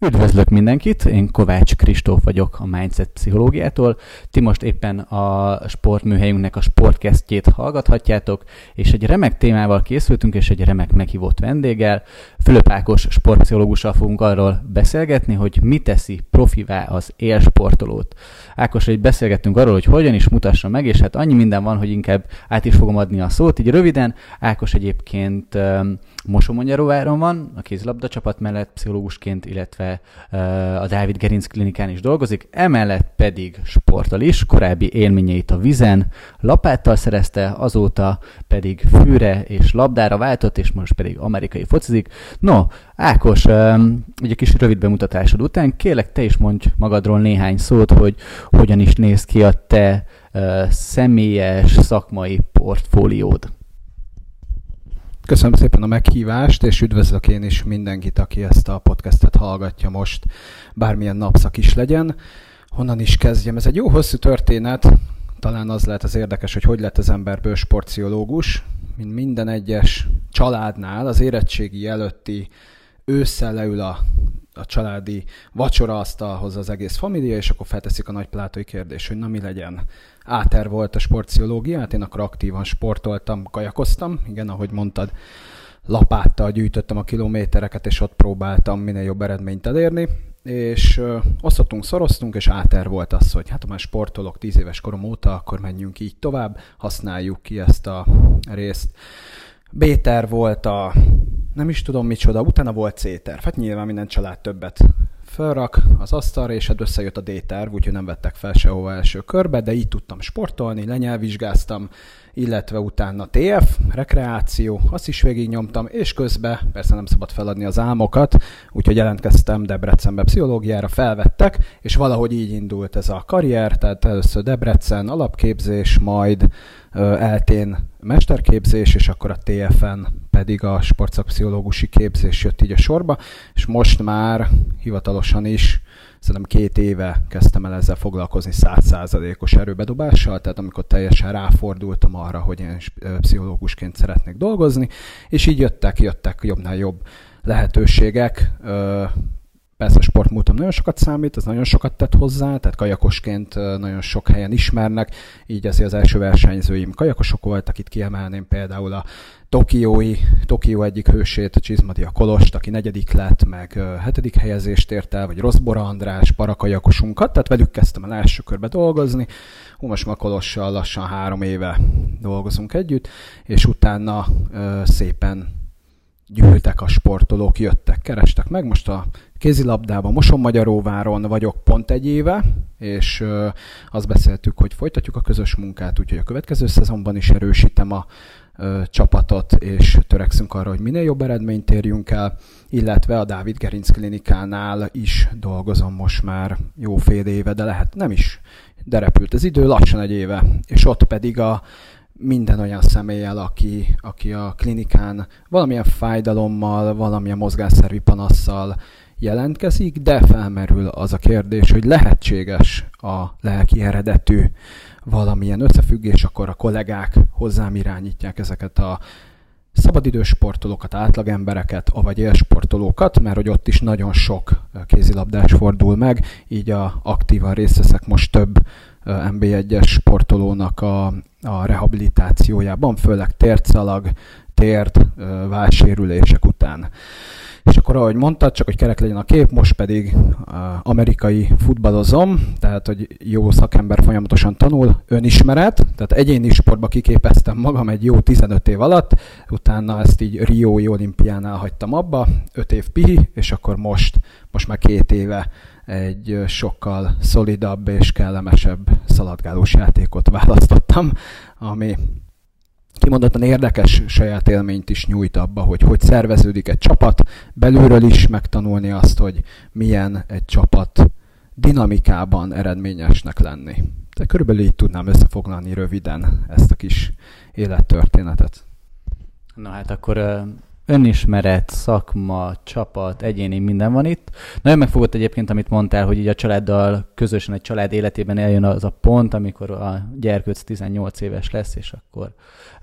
Üdvözlök mindenkit, én Kovács Kristóf vagyok a Mindset Pszichológiától. Ti most éppen a sportműhelyünknek a sportkesztjét hallgathatjátok, és egy remek témával készültünk, és egy remek meghívott vendéggel. Fülöp Ákos sportpszichológussal fogunk arról beszélgetni, hogy mi teszi profivá az élsportolót. Ákos, egy beszélgettünk arról, hogy hogyan is mutassa meg, és hát annyi minden van, hogy inkább át is fogom adni a szót. Így röviden, Ákos egyébként Mosomagyaróváron van, a kézilabda csapat mellett pszichológusként, illetve uh, a Dávid Gerinc klinikán is dolgozik, emellett pedig sportol is, korábbi élményeit a vizen, lapáttal szerezte, azóta pedig fűre és labdára váltott, és most pedig amerikai focizik. No, Ákos, egy kis rövid bemutatásod után kérlek te is mondj magadról néhány szót, hogy hogyan is néz ki a te uh, személyes szakmai portfóliód. Köszönöm szépen a meghívást, és üdvözlök én is mindenkit, aki ezt a podcastet hallgatja most, bármilyen napszak is legyen. Honnan is kezdjem? Ez egy jó hosszú történet, talán az lehet az érdekes, hogy hogy lett az emberből sportziológus. Mint minden egyes családnál az érettségi előtti ősszel leül a, a családi vacsora asztalhoz az egész família, és akkor felteszik a nagy plátói kérdés, hogy na mi legyen áter volt a sportziológiát, én akkor aktívan sportoltam, kajakoztam, igen, ahogy mondtad, lapáttal gyűjtöttem a kilométereket, és ott próbáltam minél jobb eredményt elérni, és osztottunk, szoroztunk, és áter volt az, hogy hát ha már sportolok tíz éves korom óta, akkor menjünk így tovább, használjuk ki ezt a részt. Béter volt a nem is tudom micsoda, utána volt C-terv. Hát nyilván minden család többet felrak az asztalra, és hát összejött a D-terv, úgyhogy nem vettek fel sehova első körbe, de így tudtam sportolni, lenyelvizsgáztam, illetve utána TF, rekreáció, azt is végignyomtam, és közben persze nem szabad feladni az álmokat, úgyhogy jelentkeztem Debrecenbe pszichológiára, felvettek, és valahogy így indult ez a karrier, tehát először Debrecen alapképzés, majd eltén mesterképzés, és akkor a TFN pedig a sportszakpszichológusi képzés jött így a sorba, és most már hivatalosan is szerintem két éve kezdtem el ezzel foglalkozni százszázalékos erőbedobással, tehát amikor teljesen ráfordultam arra, hogy én pszichológusként szeretnék dolgozni, és így jöttek, jöttek jobbnál jobb lehetőségek, Persze a sportmúltam nagyon sokat számít, ez nagyon sokat tett hozzá, tehát kajakosként nagyon sok helyen ismernek, így azért az első versenyzőim kajakosok voltak, itt kiemelném például a Tokiói, Tokió egyik hősét, Csizmadia Kolost, aki negyedik lett, meg hetedik helyezést ért el, vagy Rosszbora András, parakajakosunkat, tehát velük kezdtem el első körbe dolgozni. Most ma Kolossal lassan három éve dolgozunk együtt, és utána szépen gyűltek a sportolók, jöttek, kerestek meg. Most a kézilabdában Moson-Magyaróváron vagyok pont egy éve, és azt beszéltük, hogy folytatjuk a közös munkát, úgyhogy a következő szezonban is erősítem a csapatot, és törekszünk arra, hogy minél jobb eredményt érjünk el, illetve a Dávid Gerinc klinikánál is dolgozom most már jó fél éve, de lehet nem is, de repült az idő, lassan egy éve, és ott pedig a minden olyan személlyel, aki, aki a klinikán valamilyen fájdalommal, valamilyen mozgásszervi panasszal jelentkezik, de felmerül az a kérdés, hogy lehetséges a lelki eredetű valamilyen összefüggés, akkor a kollégák hozzám irányítják ezeket a szabadidős sportolókat, átlagembereket, avagy élsportolókat, mert hogy ott is nagyon sok kézilabdás fordul meg, így a aktívan részt veszek most több NB1-es sportolónak a, a rehabilitációjában, főleg térdszalag, tért, válsérülések után. És akkor, ahogy mondtad, csak hogy kerek legyen a kép, most pedig amerikai futballozom, tehát, hogy jó szakember folyamatosan tanul, önismeret, tehát egyéni sportba kiképeztem magam egy jó 15 év alatt, utána ezt így Riói olimpiánál hagytam abba, 5 év pihi, és akkor most, most már két éve egy sokkal szolidabb és kellemesebb szaladgálós játékot választottam, ami kimondottan érdekes saját élményt is nyújt abba, hogy hogy szerveződik egy csapat, belülről is megtanulni azt, hogy milyen egy csapat dinamikában eredményesnek lenni. De körülbelül így tudnám összefoglalni röviden ezt a kis élettörténetet. Na hát akkor önismeret, szakma, csapat, egyéni, minden van itt. Nagyon megfogott egyébként, amit mondtál, hogy így a családdal közösen egy család életében eljön az a pont, amikor a gyerkőc 18 éves lesz, és akkor,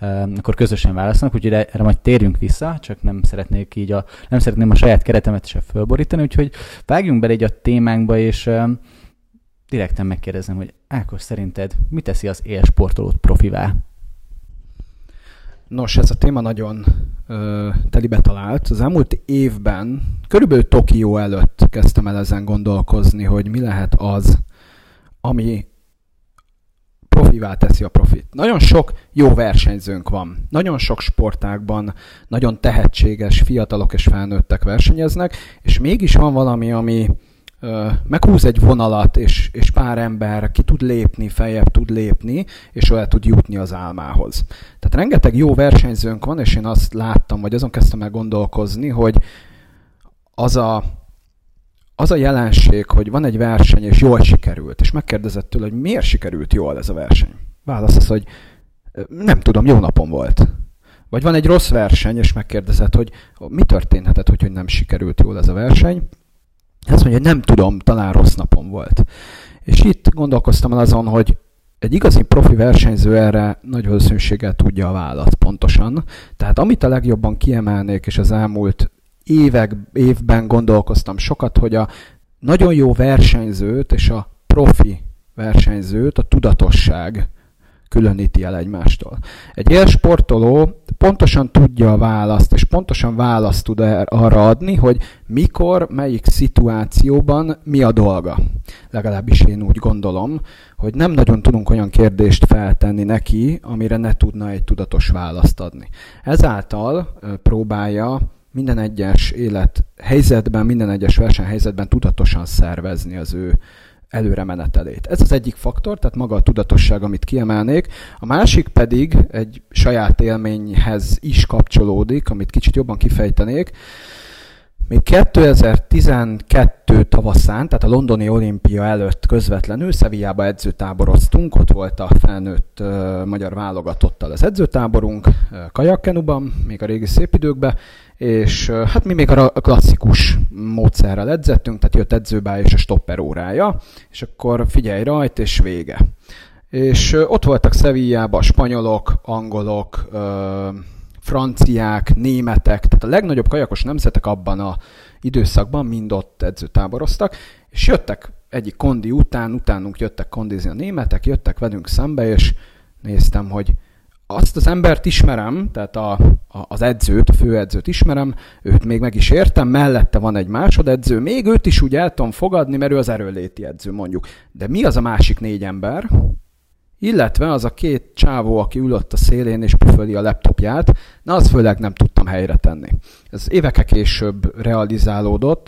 um, akkor közösen választanak, úgyhogy erre majd térjünk vissza, csak nem szeretnék így a, nem szeretném a saját keretemet se fölborítani, úgyhogy vágjunk bele így a témánkba, és um, direkten megkérdezem, hogy Ákos, szerinted mi teszi az élsportolót profivá? Nos, ez a téma nagyon ö, telibe talált. Az elmúlt évben, körülbelül Tokió előtt kezdtem el ezen gondolkozni, hogy mi lehet az, ami profivá teszi a profit. Nagyon sok jó versenyzőnk van. Nagyon sok sportákban nagyon tehetséges fiatalok és felnőttek versenyeznek, és mégis van valami, ami meghúz egy vonalat, és, és pár ember ki tud lépni, feljebb tud lépni, és el tud jutni az álmához. Tehát rengeteg jó versenyzőnk van, és én azt láttam, vagy azon kezdtem el gondolkozni, hogy az a, az a jelenség, hogy van egy verseny, és jól sikerült, és megkérdezett tőle, hogy miért sikerült jól ez a verseny. Válasz az, hogy nem tudom, jó napom volt. Vagy van egy rossz verseny, és megkérdezett, hogy mi történhetett, hogy, hogy nem sikerült jól ez a verseny azt mondja, hogy nem tudom, talán rossz napom volt. És itt gondolkoztam el azon, hogy egy igazi profi versenyző erre nagy valószínűséggel tudja a választ pontosan. Tehát amit a legjobban kiemelnék, és az elmúlt évek, évben gondolkoztam sokat, hogy a nagyon jó versenyzőt és a profi versenyzőt a tudatosság különíti el egymástól. Egy élsportoló pontosan tudja a választ, és pontosan választ tud er- arra adni, hogy mikor, melyik szituációban mi a dolga. Legalábbis én úgy gondolom, hogy nem nagyon tudunk olyan kérdést feltenni neki, amire ne tudna egy tudatos választ adni. Ezáltal próbálja minden egyes élet helyzetben, minden egyes versenyhelyzetben tudatosan szervezni az ő előre menetelét. Ez az egyik faktor, tehát maga a tudatosság, amit kiemelnék. A másik pedig egy saját élményhez is kapcsolódik, amit kicsit jobban kifejtenék. Még 2012 tavaszán, tehát a londoni olimpia előtt közvetlenül Szevijába edzőtáboroztunk, ott volt a felnőtt uh, magyar válogatottal az edzőtáborunk, uh, kajakkenuban, még a régi szép időkben, és hát mi még a klasszikus módszerrel edzettünk, tehát jött edzőbá és a stopper órája, és akkor figyelj rajt, és vége. És ott voltak Szevillában spanyolok, angolok, franciák, németek, tehát a legnagyobb kajakos nemzetek abban a időszakban mind ott edzőtáboroztak, és jöttek egyik kondi után, utánunk jöttek kondizni a németek, jöttek velünk szembe, és néztem, hogy azt az embert ismerem, tehát a, a, az edzőt, a főedzőt ismerem, őt még meg is értem, mellette van egy másodedző, még őt is úgy el tudom fogadni, mert ő az erőléti edző mondjuk. De mi az a másik négy ember? Illetve az a két csávó, aki ülött a szélén és püföli a laptopját, na az főleg nem tudtam helyre tenni. Ez évekkel később realizálódott,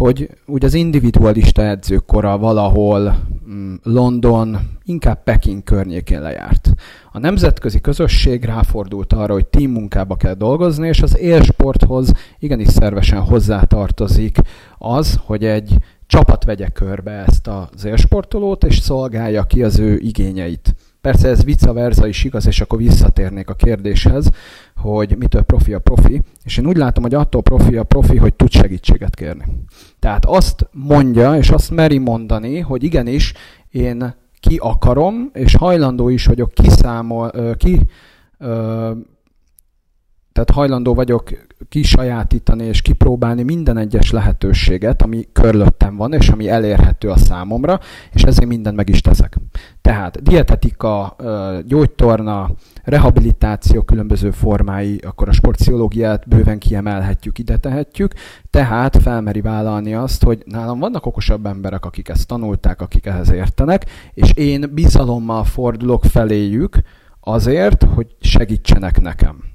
hogy úgy az individualista edzőkora valahol mm, London, inkább Peking környékén lejárt. A nemzetközi közösség ráfordult arra, hogy team munkába kell dolgozni, és az élsporthoz igenis szervesen hozzátartozik az, hogy egy csapat vegye körbe ezt az élsportolót, és szolgálja ki az ő igényeit. Persze ez vice versa is igaz, és akkor visszatérnék a kérdéshez, hogy mitől profi a profi, és én úgy látom, hogy attól profi a profi, hogy tud segítséget kérni. Tehát azt mondja, és azt meri mondani, hogy igenis, én ki akarom, és hajlandó is vagyok kiszámol, ki, tehát hajlandó vagyok kisajátítani és kipróbálni minden egyes lehetőséget, ami körülöttem van, és ami elérhető a számomra, és ezért mindent meg is teszek. Tehát dietetika, gyógytorna, rehabilitáció különböző formái, akkor a sportpszichológiát bőven kiemelhetjük, ide tehetjük, tehát felmeri vállalni azt, hogy nálam vannak okosabb emberek, akik ezt tanulták, akik ehhez értenek, és én bizalommal fordulok feléjük azért, hogy segítsenek nekem.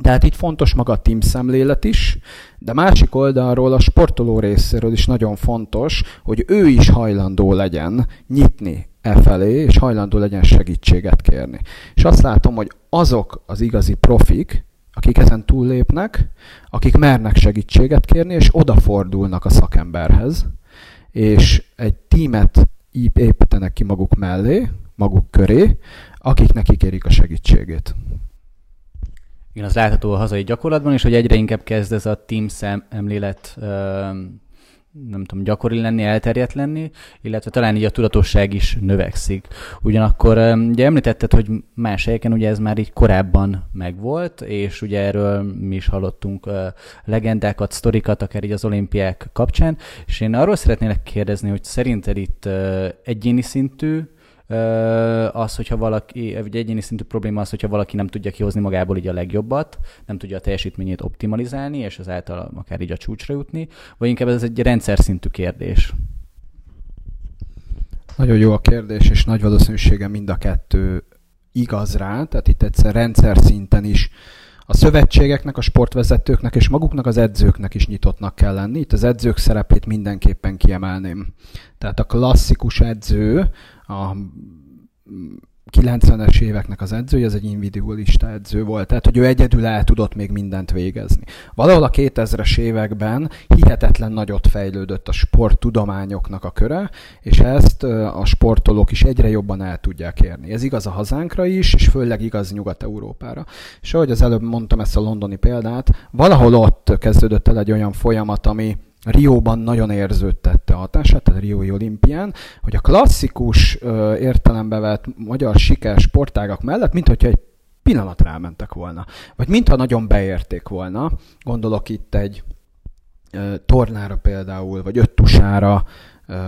Tehát itt fontos maga a team szemlélet is, de másik oldalról a sportoló részéről is nagyon fontos, hogy ő is hajlandó legyen nyitni e felé, és hajlandó legyen segítséget kérni. És azt látom, hogy azok az igazi profik, akik ezen túllépnek, akik mernek segítséget kérni, és odafordulnak a szakemberhez, és egy tímet építenek ki maguk mellé, maguk köré, akik neki kérik a segítségét. Igen, az látható a hazai gyakorlatban is, hogy egyre inkább kezd ez a team szemlélet nem tudom, gyakori lenni, elterjedt lenni, illetve talán így a tudatosság is növekszik. Ugyanakkor ugye említetted, hogy más helyeken ugye ez már így korábban megvolt, és ugye erről mi is hallottunk legendákat, sztorikat, akár így az olimpiák kapcsán, és én arról szeretnélek kérdezni, hogy szerinted itt egyéni szintű az, hogyha valaki, egy egyéni szintű probléma az, hogyha valaki nem tudja kihozni magából így a legjobbat, nem tudja a teljesítményét optimalizálni, és azáltal akár így a csúcsra jutni, vagy inkább ez egy rendszer szintű kérdés? Nagyon jó a kérdés, és nagy valószínűséggel mind a kettő igaz rá, tehát itt egyszer rendszer szinten is a szövetségeknek, a sportvezetőknek és maguknak az edzőknek is nyitottnak kell lenni. Itt az edzők szerepét mindenképpen kiemelném. Tehát a klasszikus edző, a 90-es éveknek az edzője, ez egy individualista edző volt, tehát hogy ő egyedül el tudott még mindent végezni. Valahol a 2000-es években hihetetlen nagyot fejlődött a sporttudományoknak a köre, és ezt a sportolók is egyre jobban el tudják érni. Ez igaz a hazánkra is, és főleg igaz Nyugat-Európára. És ahogy az előbb mondtam ezt a londoni példát, valahol ott kezdődött el egy olyan folyamat, ami Rióban nagyon érződtette a hatását, tehát a Riói olimpián, hogy a klasszikus ö, értelembe vett magyar siker sportágak mellett, mint hogyha egy pillanatra elmentek volna. Vagy mintha nagyon beérték volna. Gondolok itt egy tornára például, vagy öttusára,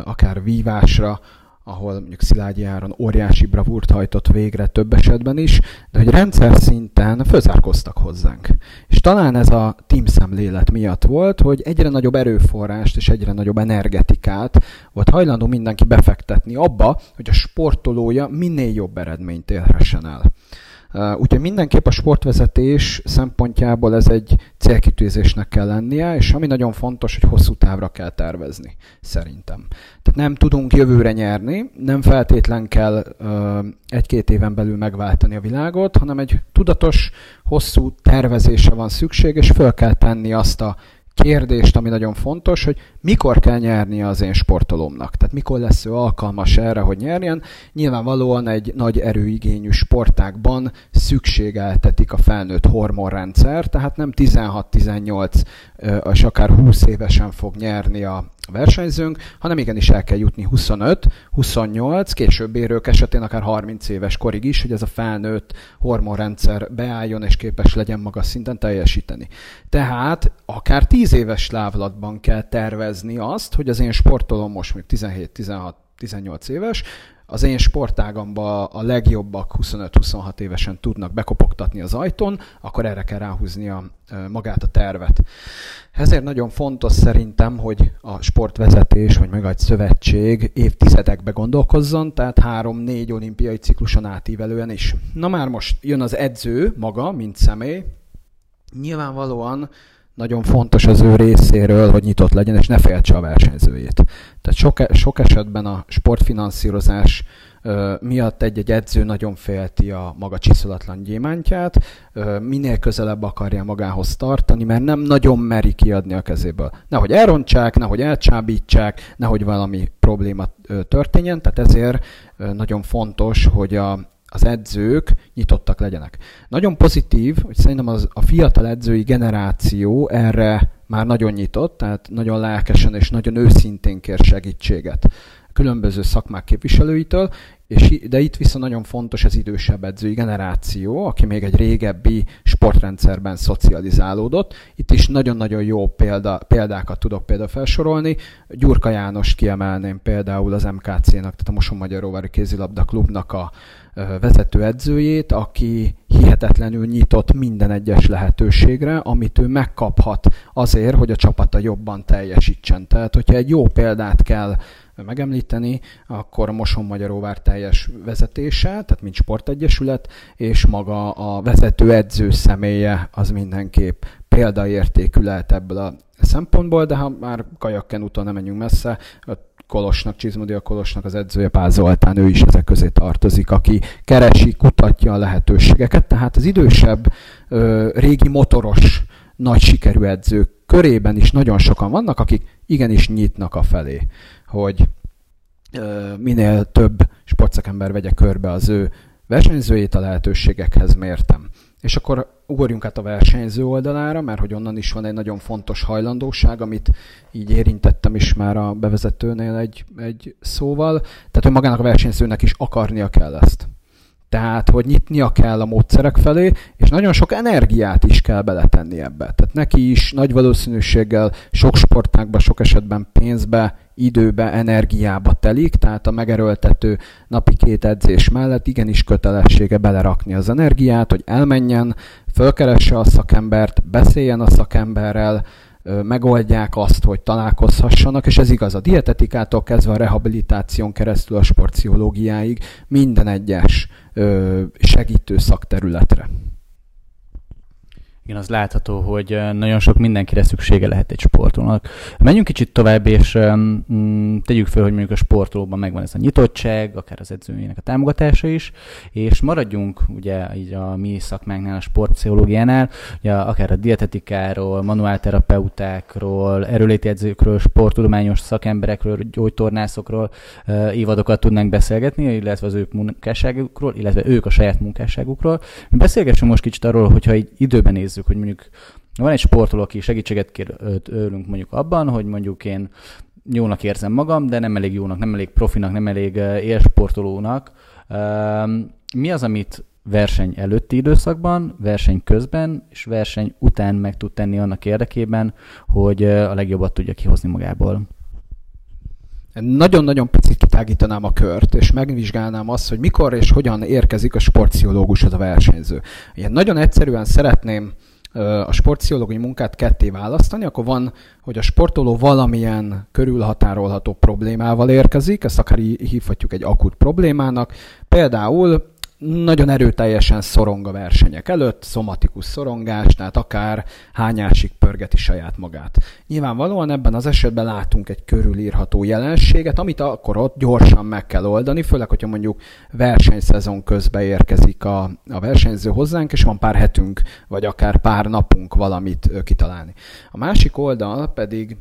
akár vívásra, ahol mondjuk Szilágyi Áron óriási bravúrt hajtott végre több esetben is, de hogy rendszer szinten fölzárkoztak hozzánk. És talán ez a team szemlélet miatt volt, hogy egyre nagyobb erőforrást és egyre nagyobb energetikát volt hajlandó mindenki befektetni abba, hogy a sportolója minél jobb eredményt érhessen el. Úgyhogy mindenképp a sportvezetés szempontjából ez egy célkitűzésnek kell lennie, és ami nagyon fontos, hogy hosszú távra kell tervezni, szerintem. Tehát nem tudunk jövőre nyerni, nem feltétlen kell egy-két éven belül megváltani a világot, hanem egy tudatos, hosszú tervezésre van szükség, és föl kell tenni azt a kérdést, ami nagyon fontos, hogy mikor kell nyernie az én sportolómnak. Tehát mikor lesz ő alkalmas erre, hogy nyerjen. Nyilvánvalóan egy nagy erőigényű sportákban szükségeltetik a felnőtt hormonrendszer, tehát nem 16-18 és akár 20 évesen fog nyerni a versenyzőnk, hanem igenis el kell jutni 25, 28, később érők esetén akár 30 éves korig is, hogy ez a felnőtt hormonrendszer beálljon és képes legyen magas szinten teljesíteni. Tehát akár 10 éves lávlatban kell tervezni azt, hogy az én sportolom most még 17, 16, 18 éves, az én sportágamba a legjobbak 25-26 évesen tudnak bekopogtatni az ajtón, akkor erre kell ráhúzni magát a tervet. Ezért nagyon fontos szerintem, hogy a sportvezetés, vagy meg egy szövetség évtizedekbe gondolkozzon, tehát három-négy olimpiai cikluson átívelően is. Na már most jön az edző maga, mint személy. Nyilvánvalóan nagyon fontos az ő részéről, hogy nyitott legyen, és ne féltse a versenyzőjét. Tehát sok, sok esetben a sportfinanszírozás miatt egy-egy edző nagyon félti a maga csiszolatlan gyémántját, minél közelebb akarja magához tartani, mert nem nagyon meri kiadni a kezéből. Nehogy elrontsák, nehogy elcsábítsák, nehogy valami probléma történjen, tehát ezért nagyon fontos, hogy a, az edzők nyitottak legyenek. Nagyon pozitív, hogy szerintem az, a fiatal edzői generáció erre már nagyon nyitott, tehát nagyon lelkesen és nagyon őszintén kér segítséget különböző szakmák képviselőitől, és, de itt viszont nagyon fontos az idősebb edzői generáció, aki még egy régebbi sportrendszerben szocializálódott. Itt is nagyon-nagyon jó példa, példákat tudok például felsorolni. Gyurka János kiemelném például az MKC-nak, tehát a Moson Magyaróvári Kézilabda Klubnak a vezető edzőjét, aki hihetetlenül nyitott minden egyes lehetőségre, amit ő megkaphat azért, hogy a csapata jobban teljesítsen. Tehát, hogyha egy jó példát kell megemlíteni, akkor a Moson Magyaróvár teljes vezetése, tehát mint sportegyesület, és maga a vezető edző személye az mindenképp példaértékű lehet ebből a szempontból, de ha már kajakken úton nem menjünk messze, Kolosnak, Csizmodia Kolosnak az edzője Pál Zoltán, ő is ezek közé tartozik, aki keresi, kutatja a lehetőségeket, tehát az idősebb, régi motoros, nagy sikerű edzők körében is nagyon sokan vannak, akik igenis nyitnak a felé, hogy minél több sportszakember vegye körbe az ő versenyzőjét a lehetőségekhez mértem. És akkor ugorjunk át a versenyző oldalára, mert hogy onnan is van egy nagyon fontos hajlandóság, amit így érintettem is már a bevezetőnél egy, egy szóval. Tehát, hogy magának a versenyzőnek is akarnia kell ezt. Tehát, hogy nyitnia kell a módszerek felé, és nagyon sok energiát is kell beletenni ebbe. Tehát neki is nagy valószínűséggel sok sportákba, sok esetben pénzbe, időbe, energiába telik, tehát a megerőltető napi két edzés mellett igenis kötelessége belerakni az energiát, hogy elmenjen, fölkeresse a szakembert, beszéljen a szakemberrel, megoldják azt, hogy találkozhassanak, és ez igaz a dietetikától kezdve a rehabilitáción keresztül a sportpszichológiáig minden egyes segítő szakterületre. Igen, az látható, hogy nagyon sok mindenkire szüksége lehet egy sportolónak. Menjünk kicsit tovább, és um, tegyük fel, hogy mondjuk a sportolóban megvan ez a nyitottság, akár az edzőjének a támogatása is, és maradjunk ugye így a mi szakmánknál, a sportpszichológiánál, ugye akár a dietetikáról, manuálterapeutákról, erőléti edzőkről, sporttudományos szakemberekről, gyógytornászokról évadokat tudnánk beszélgetni, illetve az ők munkásságukról, illetve ők a saját munkásságukról. Beszélgessünk most kicsit arról, hogyha egy időben néz nézzük, hogy mondjuk van egy sportoló, aki segítséget kér tőlünk mondjuk abban, hogy mondjuk én jónak érzem magam, de nem elég jónak, nem elég profinak, nem elég élsportolónak. Mi az, amit verseny előtti időszakban, verseny közben és verseny után meg tud tenni annak érdekében, hogy a legjobbat tudja kihozni magából? Nagyon-nagyon picit kitágítanám a kört, és megvizsgálnám azt, hogy mikor és hogyan érkezik a sportpszichológushoz a versenyző. Ilyen nagyon egyszerűen szeretném a sportpszichológiai munkát ketté választani, akkor van, hogy a sportoló valamilyen körülhatárolható problémával érkezik, ezt akár hívhatjuk egy akut problémának. Például nagyon erőteljesen szorong a versenyek előtt, szomatikus szorongás, tehát akár hányásig pörgeti saját magát. Nyilvánvalóan ebben az esetben látunk egy körülírható jelenséget, amit akkor ott gyorsan meg kell oldani, főleg, hogyha mondjuk versenyszezon közben érkezik a, a versenyző hozzánk, és van pár hetünk, vagy akár pár napunk valamit kitalálni. A másik oldal pedig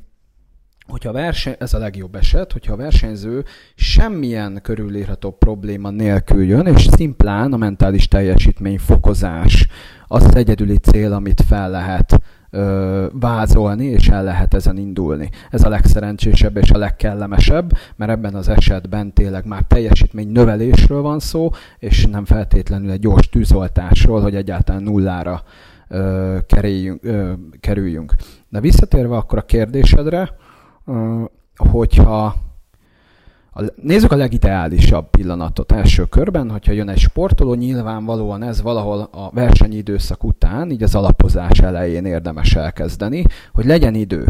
hogyha a verseny, ez a legjobb eset, hogyha a versenyző semmilyen körülírható probléma nélkül jön, és szimplán a mentális teljesítmény fokozás az egyedüli cél, amit fel lehet ö, vázolni, és el lehet ezen indulni. Ez a legszerencsésebb és a legkellemesebb, mert ebben az esetben tényleg már teljesítmény növelésről van szó, és nem feltétlenül egy gyors tűzoltásról, hogy egyáltalán nullára ö, kerüljünk, ö, kerüljünk. De visszatérve akkor a kérdésedre, hogyha a, nézzük a legideálisabb pillanatot első körben, hogyha jön egy sportoló, nyilvánvalóan ez valahol a versenyidőszak után, így az alapozás elején érdemes elkezdeni, hogy legyen idő.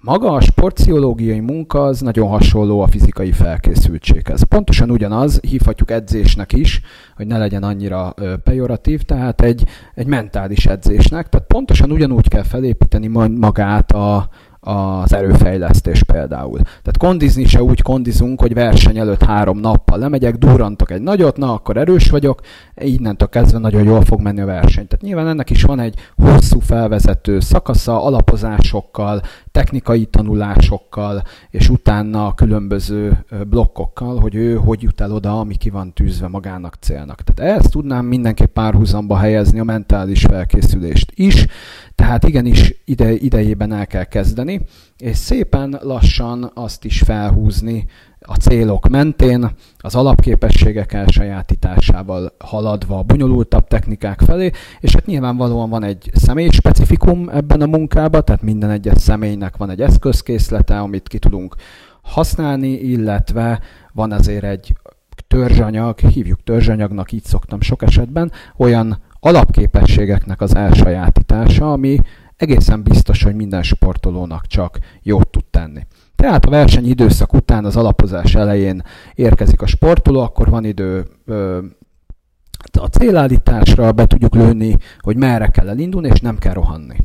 Maga a sportpszichológiai munka az nagyon hasonló a fizikai felkészültséghez. Pontosan ugyanaz, hívhatjuk edzésnek is, hogy ne legyen annyira pejoratív, tehát egy, egy mentális edzésnek, tehát pontosan ugyanúgy kell felépíteni magát a, az erőfejlesztés például. Tehát kondizni se úgy kondizunk, hogy verseny előtt három nappal lemegyek, durrantok egy nagyot, na akkor erős vagyok, innentől kezdve nagyon jól fog menni a verseny. Tehát nyilván ennek is van egy hosszú felvezető szakasza, alapozásokkal, technikai tanulásokkal, és utána a különböző blokkokkal, hogy ő hogy jut el oda, ami ki van tűzve magának célnak. Tehát ezt tudnám mindenképp párhuzamba helyezni a mentális felkészülést is, tehát igenis ide, idejében el kell kezdeni, és szépen lassan azt is felhúzni a célok mentén, az alapképességek elsajátításával haladva a bonyolultabb technikák felé, és hát nyilvánvalóan van egy személy specifikum ebben a munkában, tehát minden egyes személynek van egy eszközkészlete, amit ki tudunk használni, illetve van azért egy törzsanyag, hívjuk törzsanyagnak, így szoktam sok esetben, olyan alapképességeknek az elsajátítása, ami egészen biztos, hogy minden sportolónak csak jót tud tenni. Tehát a verseny időszak után, az alapozás elején érkezik a sportoló, akkor van idő ö, a célállításra, be tudjuk lőni, hogy merre kell elindulni, és nem kell rohanni.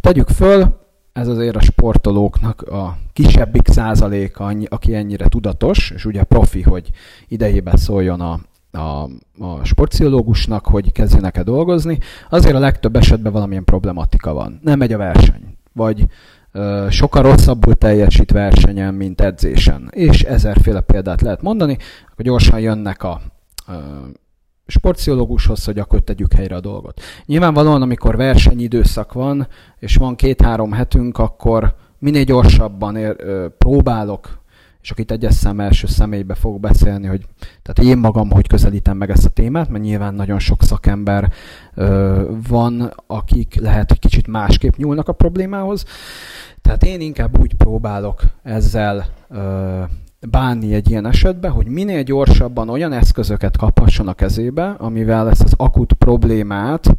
Tegyük föl, ez azért a sportolóknak a kisebbik százaléka, aki ennyire tudatos, és ugye profi, hogy idejében szóljon a, a, a sportpszichológusnak, hogy kezdjenek-e dolgozni, azért a legtöbb esetben valamilyen problematika van. Nem megy a verseny, vagy sokkal rosszabbul teljesít versenyen, mint edzésen. És ezerféle példát lehet mondani, akkor gyorsan jönnek a sportpszichológushoz, hogy akkor tegyük helyre a dolgot. Nyilvánvalóan, amikor versenyidőszak van, és van két-három hetünk, akkor minél gyorsabban ér, próbálok, és akit egyes szem első személybe fog beszélni, hogy tehát én magam hogy közelítem meg ezt a témát, mert nyilván nagyon sok szakember ö, van, akik lehet, hogy kicsit másképp nyúlnak a problémához. Tehát én inkább úgy próbálok ezzel ö, bánni egy ilyen esetben, hogy minél gyorsabban olyan eszközöket kaphasson a kezébe, amivel ezt az akut problémát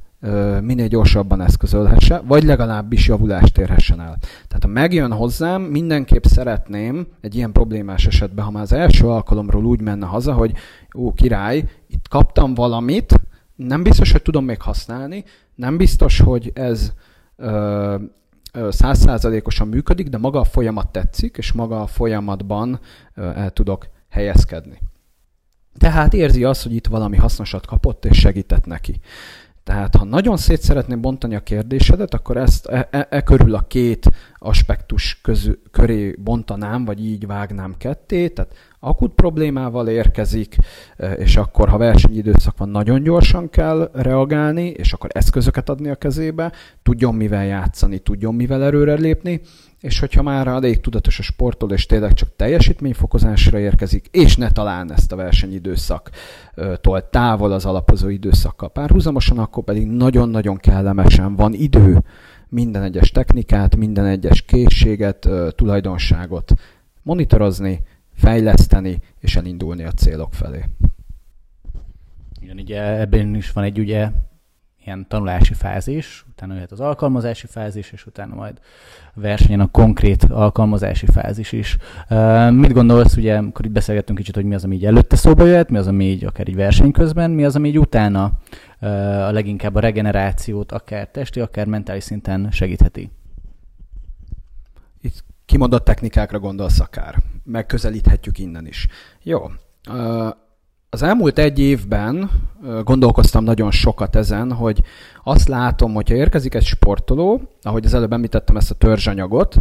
minél gyorsabban eszközölhesse, vagy legalábbis javulást érhessen el. Tehát ha megjön hozzám, mindenképp szeretném egy ilyen problémás esetben, ha már az első alkalomról úgy menne haza, hogy ó, király, itt kaptam valamit, nem biztos, hogy tudom még használni, nem biztos, hogy ez százszázalékosan működik, de maga a folyamat tetszik, és maga a folyamatban el tudok helyezkedni. Tehát érzi azt, hogy itt valami hasznosat kapott, és segített neki. Tehát ha nagyon szét szeretném bontani a kérdésedet, akkor ezt e, e, e körül a két aspektus közül, köré bontanám, vagy így vágnám ketté. Tehát akut problémával érkezik, e, és akkor, ha versenyidőszak van, nagyon gyorsan kell reagálni, és akkor eszközöket adni a kezébe, tudjon mivel játszani, tudjon mivel erőre lépni, és hogyha már elég tudatos a sportol, és tényleg csak teljesítményfokozásra érkezik, és ne talán ezt a versenyidőszaktól távol az alapozó időszakkal párhuzamosan, akkor pedig nagyon-nagyon kellemesen van idő minden egyes technikát, minden egyes készséget, tulajdonságot monitorozni, fejleszteni és elindulni a célok felé. Igen, ugye ebben is van egy ugye ilyen tanulási fázis, utána jöhet az alkalmazási fázis, és utána majd a versenyen a konkrét alkalmazási fázis is. Uh, mit gondolsz, ugye, amikor itt beszélgettünk kicsit, hogy mi az, ami így előtte szóba jöhet, mi az, ami így akár egy verseny közben, mi az, ami így utána a leginkább a regenerációt akár testi, akár mentális szinten segítheti? Itt kimondott technikákra gondolsz akár. Megközelíthetjük innen is. Jó. Az elmúlt egy évben gondolkoztam nagyon sokat ezen, hogy azt látom, hogyha érkezik egy sportoló, ahogy az előbb említettem ezt a törzsanyagot,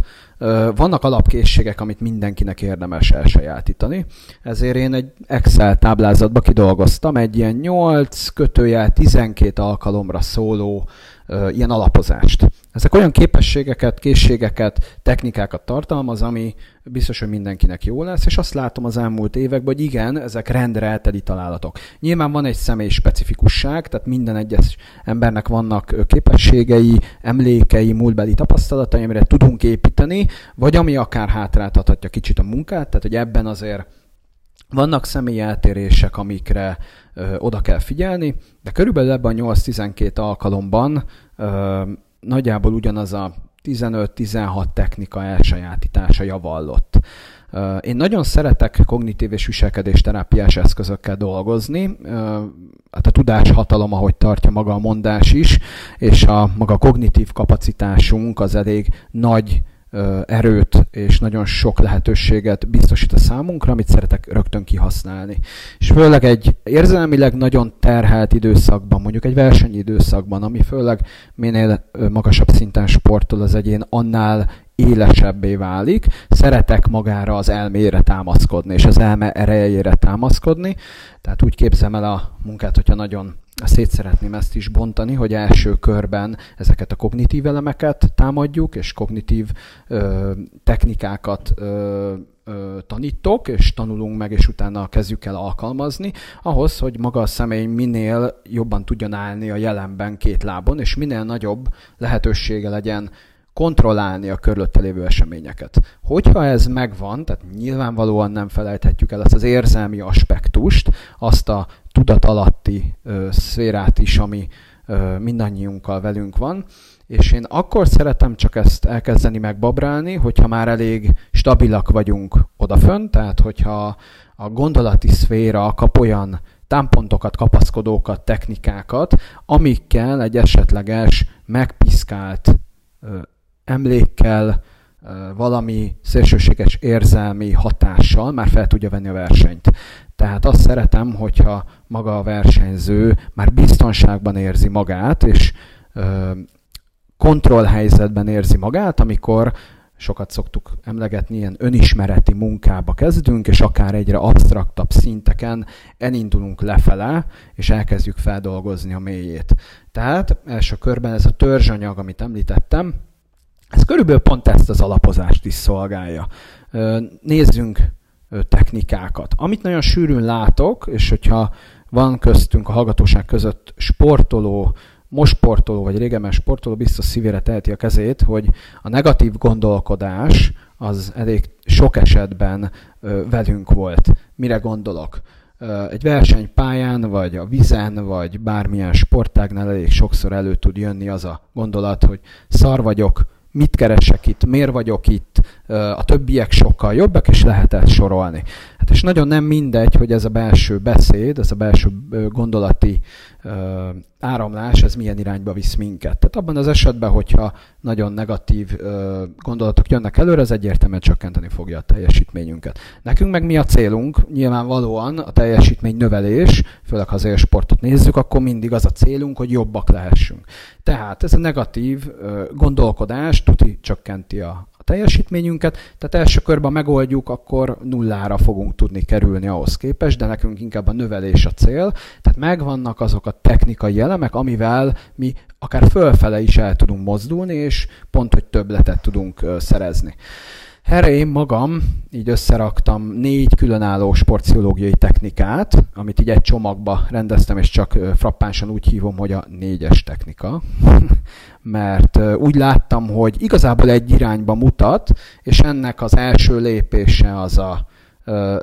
vannak alapkészségek, amit mindenkinek érdemes elsajátítani. Ezért én egy Excel táblázatba kidolgoztam egy ilyen 8 kötőjel 12 alkalomra szóló ilyen alapozást. Ezek olyan képességeket, készségeket, technikákat tartalmaz, ami biztos, hogy mindenkinek jó lesz, és azt látom az elmúlt években, hogy igen, ezek rendre elteli találatok. Nyilván van egy személy specifikusság, tehát minden egyes embernek vannak képességei, emlékei, múltbeli tapasztalatai, amire tudunk építeni, vagy ami akár hátráltathatja kicsit a munkát, tehát hogy ebben azért vannak személyi eltérések, amikre ö, oda kell figyelni, de körülbelül ebben a 8-12 alkalomban ö, nagyjából ugyanaz a 15-16 technika elsajátítása javallott. Én nagyon szeretek kognitív és viselkedés terápiás eszközökkel dolgozni. Hát a tudáshatalom, ahogy tartja maga a mondás is, és a maga kognitív kapacitásunk az elég nagy erőt és nagyon sok lehetőséget biztosít a számunkra, amit szeretek rögtön kihasználni. És főleg egy érzelmileg nagyon terhelt időszakban, mondjuk egy versenyidőszakban, ami főleg minél magasabb szinten sportol az egyén, annál élesebbé válik, szeretek magára az elmére támaszkodni, és az elme erejére támaszkodni. Tehát úgy képzem el a munkát, hogyha nagyon szét szeretném ezt is bontani, hogy első körben ezeket a kognitív elemeket támadjuk, és kognitív ö, technikákat ö, tanítok, és tanulunk meg, és utána kezdjük el alkalmazni, ahhoz, hogy maga a személy minél jobban tudjon állni a jelenben két lábon, és minél nagyobb lehetősége legyen kontrollálni a körülötte lévő eseményeket. Hogyha ez megvan, tehát nyilvánvalóan nem felejthetjük el ezt az érzelmi aspektust, azt a tudat alatti ö, szférát is, ami ö, mindannyiunkkal velünk van, és én akkor szeretem csak ezt elkezdeni megbabrálni, hogyha már elég stabilak vagyunk odafönt, tehát hogyha a gondolati szféra kap olyan támpontokat, kapaszkodókat, technikákat, amikkel egy esetleges megpiszkált emlékkel, valami szélsőséges érzelmi hatással már fel tudja venni a versenyt. Tehát azt szeretem, hogyha maga a versenyző már biztonságban érzi magát, és kontrollhelyzetben érzi magát, amikor sokat szoktuk emlegetni, ilyen önismereti munkába kezdünk, és akár egyre absztraktabb szinteken elindulunk lefele, és elkezdjük feldolgozni a mélyét. Tehát első körben ez a törzsanyag, amit említettem, ez körülbelül pont ezt az alapozást is szolgálja. Nézzünk technikákat. Amit nagyon sűrűn látok, és hogyha van köztünk a hallgatóság között sportoló, most sportoló, vagy régen sportoló biztos szívére teheti a kezét, hogy a negatív gondolkodás az elég sok esetben velünk volt. Mire gondolok? Egy versenypályán, vagy a vizen, vagy bármilyen sportágnál elég sokszor elő tud jönni az a gondolat, hogy szar vagyok, mit keresek itt, miért vagyok itt, a többiek sokkal jobbak, és lehet ezt sorolni. Hát és nagyon nem mindegy, hogy ez a belső beszéd, ez a belső gondolati áramlás, ez milyen irányba visz minket. Tehát abban az esetben, hogyha nagyon negatív gondolatok jönnek előre, ez egyértelműen csökkenteni fogja a teljesítményünket. Nekünk meg mi a célunk? Nyilvánvalóan a teljesítmény növelés, főleg ha az élsportot nézzük, akkor mindig az a célunk, hogy jobbak lehessünk. Tehát ez a negatív gondolkodás tuti csökkenti a, teljesítményünket, tehát első körben megoldjuk, akkor nullára fogunk tudni kerülni ahhoz képest, de nekünk inkább a növelés a cél, tehát megvannak azok a technikai elemek, amivel mi akár fölfele is el tudunk mozdulni, és pont, hogy többletet tudunk szerezni. Erre én magam így összeraktam négy különálló sportpszichológiai technikát, amit így egy csomagba rendeztem, és csak frappánsan úgy hívom, hogy a négyes technika. Mert úgy láttam, hogy igazából egy irányba mutat, és ennek az első lépése az a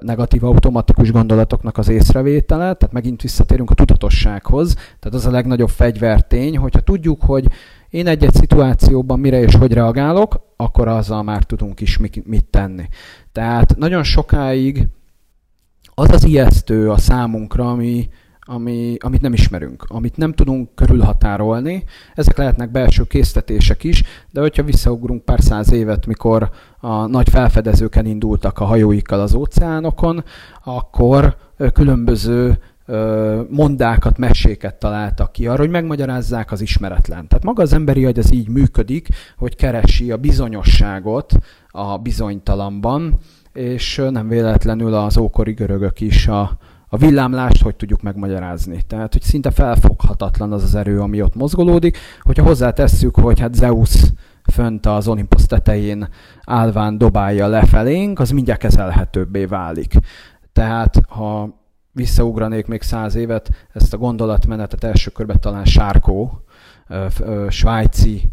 negatív automatikus gondolatoknak az észrevétele, tehát megint visszatérünk a tudatossághoz, tehát az a legnagyobb fegyvertény, hogyha tudjuk, hogy én egy-egy szituációban mire és hogy reagálok, akkor azzal már tudunk is mit tenni. Tehát nagyon sokáig az az ijesztő a számunkra, ami, ami, amit nem ismerünk, amit nem tudunk körülhatárolni. Ezek lehetnek belső késztetések is, de hogyha visszaugrunk pár száz évet, mikor a nagy felfedezők elindultak a hajóikkal az óceánokon, akkor különböző mondákat, meséket találtak ki arra, hogy megmagyarázzák az ismeretlen. Tehát maga az emberi agy az így működik, hogy keresi a bizonyosságot a bizonytalanban, és nem véletlenül az ókori görögök is a, a villámlást hogy tudjuk megmagyarázni. Tehát, hogy szinte felfoghatatlan az az erő, ami ott mozgolódik. Hogyha hozzátesszük, hogy hát Zeus fönt az Olympus tetején állván dobálja lefelénk, az mindjárt kezelhetőbbé válik. Tehát, ha visszaugranék még száz évet, ezt a gondolatmenetet első körben talán Sárkó, svájci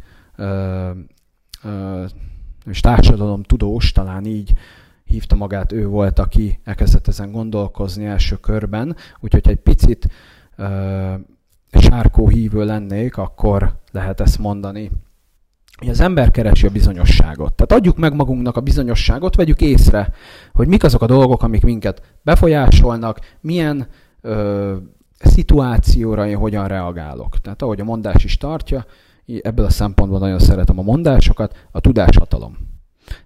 és társadalom tudós, talán így hívta magát, ő volt, aki elkezdett ezen gondolkozni első körben, úgyhogy egy picit sárkó hívő lennék, akkor lehet ezt mondani hogy az ember keresi a bizonyosságot. Tehát adjuk meg magunknak a bizonyosságot, vegyük észre, hogy mik azok a dolgok, amik minket befolyásolnak, milyen ö, szituációra én hogyan reagálok. Tehát ahogy a mondás is tartja, ebből a szempontból nagyon szeretem a mondásokat, a tudáshatalom.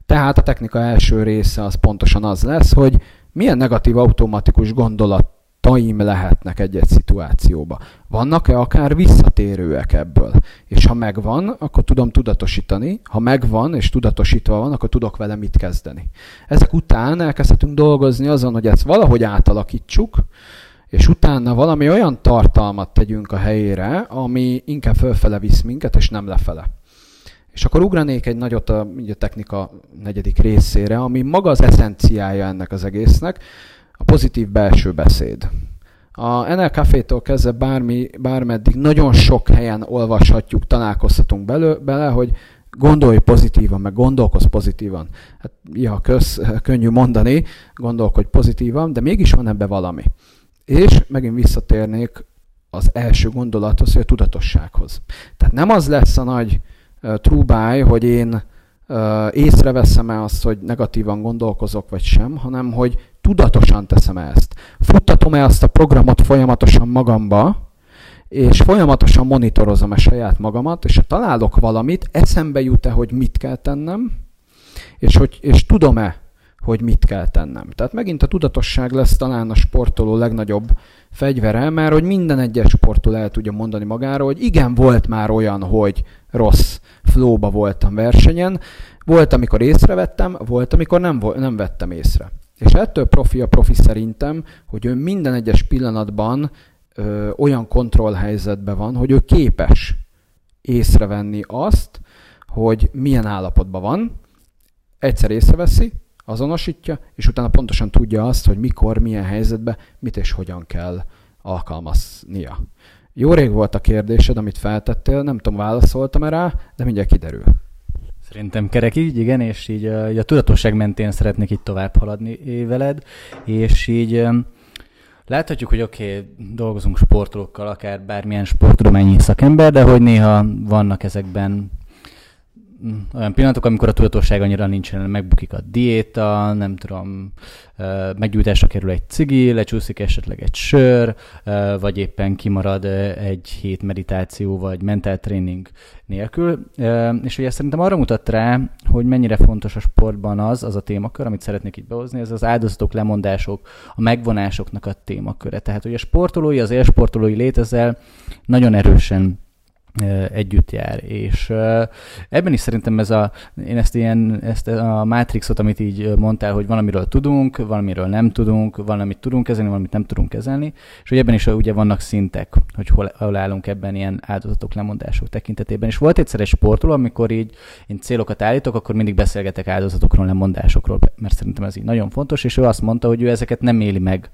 Tehát a technika első része az pontosan az lesz, hogy milyen negatív automatikus gondolat taim lehetnek egy-egy szituációba. Vannak-e akár visszatérőek ebből? És ha megvan, akkor tudom tudatosítani. Ha megvan és tudatosítva van, akkor tudok vele mit kezdeni. Ezek után elkezdhetünk dolgozni azon, hogy ezt valahogy átalakítsuk, és utána valami olyan tartalmat tegyünk a helyére, ami inkább fölfele visz minket, és nem lefele. És akkor ugranék egy nagyot a, a technika negyedik részére, ami maga az eszenciája ennek az egésznek, a pozitív belső beszéd. A NL Café-tól kezdve bármi, bármeddig nagyon sok helyen olvashatjuk, találkozhatunk belő, bele, hogy gondolj pozitívan, meg gondolkozz pozitívan. Hát, ja, köz, könnyű mondani, gondolkodj pozitívan, de mégis van ebbe valami. És megint visszatérnék az első gondolathoz, hogy a tudatossághoz. Tehát nem az lesz a nagy uh, trúbáj, hogy én uh, észreveszem-e azt, hogy negatívan gondolkozok, vagy sem, hanem hogy tudatosan teszem ezt. Futtatom-e azt a programot folyamatosan magamba, és folyamatosan monitorozom a saját magamat, és ha találok valamit, eszembe jut-e, hogy mit kell tennem, és, hogy, és tudom-e, hogy mit kell tennem. Tehát megint a tudatosság lesz talán a sportoló legnagyobb fegyvere, mert hogy minden egyes sportoló el tudja mondani magáról, hogy igen, volt már olyan, hogy rossz flóba voltam versenyen, volt, amikor észrevettem, volt, amikor nem, nem vettem észre. És ettől profi a profi szerintem, hogy ő minden egyes pillanatban ö, olyan kontrollhelyzetben van, hogy ő képes észrevenni azt, hogy milyen állapotban van, egyszer észreveszi, azonosítja, és utána pontosan tudja azt, hogy mikor, milyen helyzetben, mit és hogyan kell alkalmaznia. Jó rég volt a kérdésed, amit feltettél, nem tudom, válaszoltam-e rá, de mindjárt kiderül. Szerintem kerek így, igen, és így a, a tudatosság mentén szeretnék itt tovább haladni veled, és így láthatjuk, hogy oké, okay, dolgozunk sportolókkal, akár bármilyen sporttudományi szakember, de hogy néha vannak ezekben olyan pillanatok, amikor a tudatosság annyira nincsen, megbukik a diéta, nem tudom, meggyújtásra kerül egy cigi, lecsúszik esetleg egy sör, vagy éppen kimarad egy hét meditáció, vagy mentál tréning nélkül. És ugye szerintem arra mutat rá, hogy mennyire fontos a sportban az, az a témakör, amit szeretnék itt behozni, ez az áldozatok, lemondások, a megvonásoknak a témaköre. Tehát, hogy a sportolói, az élsportolói lét ezzel nagyon erősen együtt jár. És ebben is szerintem ez a, én ezt ilyen, ezt a Matrixot, amit így mondtál, hogy valamiről tudunk, valamiről nem tudunk, valamit tudunk kezelni, valamit nem tudunk kezelni, és hogy ebben is ugye vannak szintek, hogy hol, hol állunk ebben ilyen áldozatok, lemondások tekintetében. És volt egyszer egy sportoló, amikor így én célokat állítok, akkor mindig beszélgetek áldozatokról, lemondásokról, mert szerintem ez így nagyon fontos, és ő azt mondta, hogy ő ezeket nem éli meg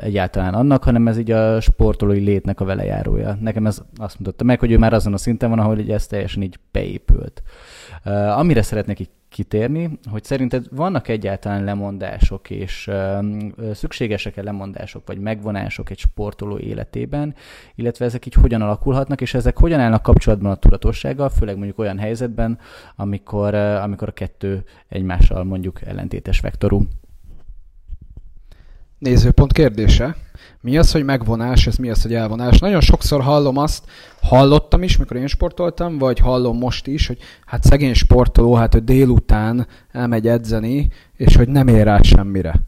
egyáltalán annak, hanem ez így a sportolói létnek a velejárója. Nekem ez azt mutatta meg, hogy ő már azon a szinten van, ahol így ez teljesen így beépült. Uh, amire szeretnék így kitérni, hogy szerinted vannak egyáltalán lemondások, és uh, szükségesek-e lemondások, vagy megvonások egy sportoló életében, illetve ezek így hogyan alakulhatnak, és ezek hogyan állnak kapcsolatban a tudatossággal, főleg mondjuk olyan helyzetben, amikor, uh, amikor a kettő egymással mondjuk ellentétes vektorú. Nézőpont kérdése. Mi az, hogy megvonás, ez mi az, hogy elvonás? Nagyon sokszor hallom azt, hallottam is, mikor én sportoltam, vagy hallom most is, hogy hát szegény sportoló, hát ő délután elmegy edzeni, és hogy nem ér rá semmire.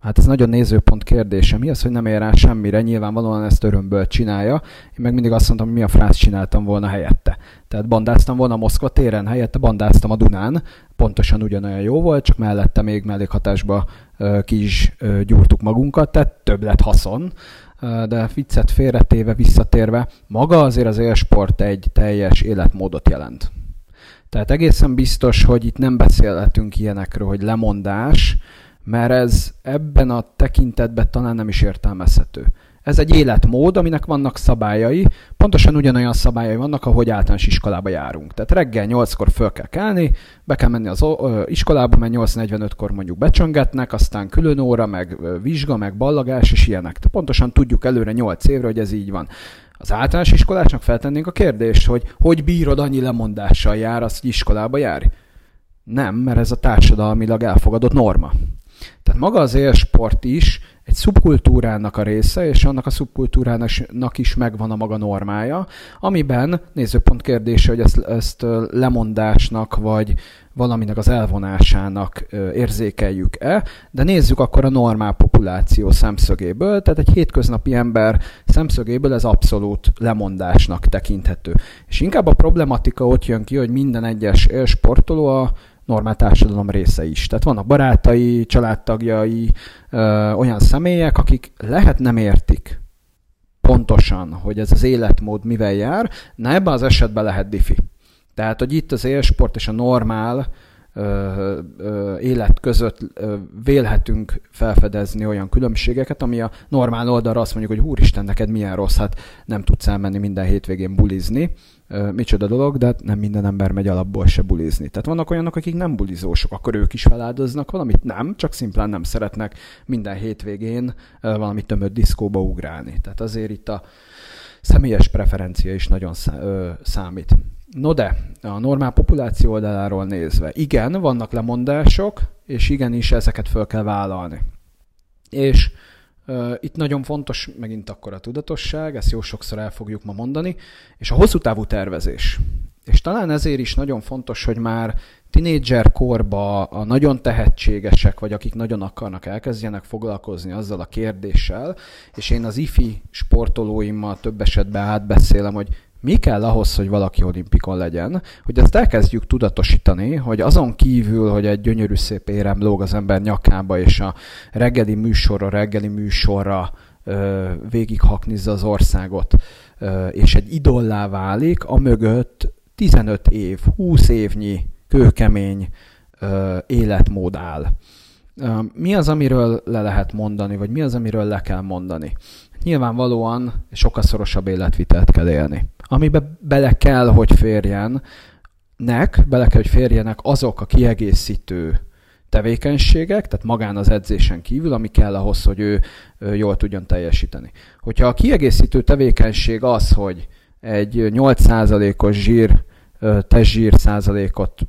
Hát ez nagyon nézőpont kérdése. Mi az, hogy nem ér rá semmire? Nyilvánvalóan ezt örömből csinálja. Én meg mindig azt mondtam, hogy mi a frász csináltam volna helyette. Tehát bandáztam volna Moszkva téren, helyette bandáztam a Dunán. Pontosan ugyanolyan jó volt, csak mellette még mellékhatásba ki is gyúrtuk magunkat, tehát több lett haszon. De viccet félretéve, visszatérve, maga azért az élsport egy teljes életmódot jelent. Tehát egészen biztos, hogy itt nem beszélhetünk ilyenekről, hogy lemondás, mert ez ebben a tekintetben talán nem is értelmezhető. Ez egy életmód, aminek vannak szabályai, pontosan ugyanolyan szabályai vannak, ahogy általános iskolába járunk. Tehát reggel 8-kor föl kell kelni, be kell menni az iskolába, mert 8.45-kor mondjuk becsöngetnek, aztán külön óra, meg vizsga, meg ballagás, és ilyenek. Tehát pontosan tudjuk előre 8 évre, hogy ez így van. Az általános iskolásnak feltennénk a kérdést, hogy hogy bírod annyi lemondással jár, az, hogy iskolába jár? Nem, mert ez a társadalmilag elfogadott norma. Tehát maga az élsport is egy szubkultúrának a része, és annak a szubkultúrának is megvan a maga normája, amiben nézőpont kérdése, hogy ezt, ezt lemondásnak, vagy valaminek az elvonásának érzékeljük-e, de nézzük akkor a normál populáció szemszögéből, tehát egy hétköznapi ember szemszögéből ez abszolút lemondásnak tekinthető. És inkább a problematika ott jön ki, hogy minden egyes sportoló a normál társadalom része is. Tehát vannak barátai, családtagjai, ö, olyan személyek, akik lehet nem értik pontosan, hogy ez az életmód mivel jár, na ebben az esetben lehet diffi. Tehát, hogy itt az élsport és a normál ö, ö, élet között ö, vélhetünk felfedezni olyan különbségeket, ami a normál oldalra azt mondjuk, hogy úristen, neked milyen rossz, hát nem tudsz elmenni minden hétvégén bulizni, micsoda dolog, de hát nem minden ember megy alapból se bulizni. Tehát vannak olyanok, akik nem bulizósok, akkor ők is feláldoznak valamit? Nem, csak szimplán nem szeretnek minden hétvégén valami tömött diszkóba ugrálni. Tehát azért itt a személyes preferencia is nagyon számít. No de, a normál populáció oldaláról nézve, igen, vannak lemondások, és igenis ezeket föl kell vállalni. És itt nagyon fontos megint akkor a tudatosság, ezt jó sokszor el fogjuk ma mondani, és a hosszú távú tervezés. És talán ezért is nagyon fontos, hogy már tinédzser korba a nagyon tehetségesek, vagy akik nagyon akarnak elkezdjenek foglalkozni azzal a kérdéssel, és én az ifi sportolóimmal több esetben átbeszélem, hogy mi kell ahhoz, hogy valaki olimpikon legyen, hogy ezt elkezdjük tudatosítani, hogy azon kívül, hogy egy gyönyörű szép érem lóg az ember nyakába, és a reggeli műsorra, reggeli műsorra végighaknizza az országot, és egy idollá válik, mögött 15 év, 20 évnyi kőkemény életmód áll. Mi az, amiről le lehet mondani, vagy mi az, amiről le kell mondani? Nyilvánvalóan sokkal szorosabb életvitelt kell élni. Amibe bele kell, hogy férjen, nek, bele kell, hogy férjenek azok a kiegészítő tevékenységek, tehát magán az edzésen kívül, ami kell ahhoz, hogy ő jól tudjon teljesíteni. Hogyha a kiegészítő tevékenység az, hogy egy 8%-os zsír, testzsír százalékot